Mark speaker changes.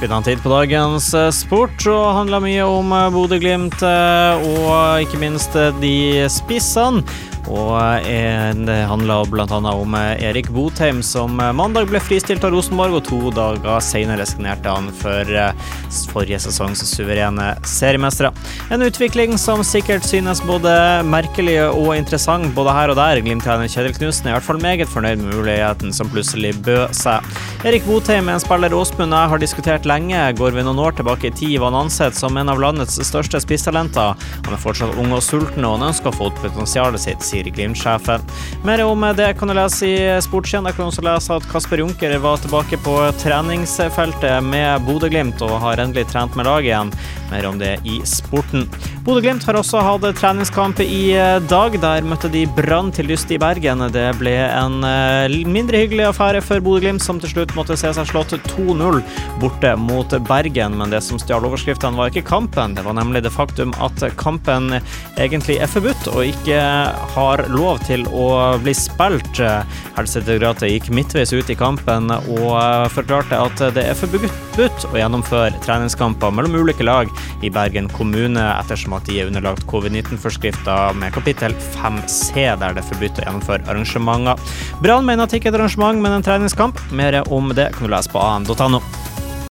Speaker 1: Blitt en tid på dagens eh, sport og handler mye om eh, Bodø-Glimt eh, og ikke minst de spissene. Og det handla bl.a. om Erik Botheim, som mandag ble fristilt av Rosenborg, og to dager senere signerte han for forrige sesongs suverene seriemestere. En utvikling som sikkert synes både merkelig og interessant både her og der. Glimt-trener Kjetil Knutsen er i hvert fall meget fornøyd med muligheten som plutselig bød seg. Erik Botheim er en spiller Åsmund jeg har diskutert lenge. Går vi noen år tilbake i tid, var han ansett som en av landets største spisstalenter. Han er fortsatt ung og sulten, og han ønsker å få ut potensialet sitt, sier Glimt-sjefen. Mer om det kan du lese i Sportskien. Der kan du også lese at Kasper Junker var tilbake på treningsfeltet med Bodø-Glimt og har endelig trent med laget igjen. Mer om det i sporten. Bodø-Glimt har også hatt treningskamp i dag. Der møtte de Brann til lyst i Bergen. Det ble en eh, mindre hyggelig affære for Bodø-Glimt, som til slutt måtte se seg slått 2-0 borte mot Bergen. Men det som stjal overskriftene, var ikke kampen. Det var nemlig det faktum at kampen egentlig er forbudt og ikke har lov til å bli spilt. Helsedirektoratet gikk midtveis ut i kampen og forklarte at det er forbudt å gjennomføre treningskamper mellom ulike lag i Bergen kommune, ettersom at de er underlagt covid-19-forskrifta med kapittel 5c, der det er forbudt å gjennomføre arrangementer. Brann mener at det ikke er et arrangement, men en treningskamp. Mer om det kan du lese på an.no.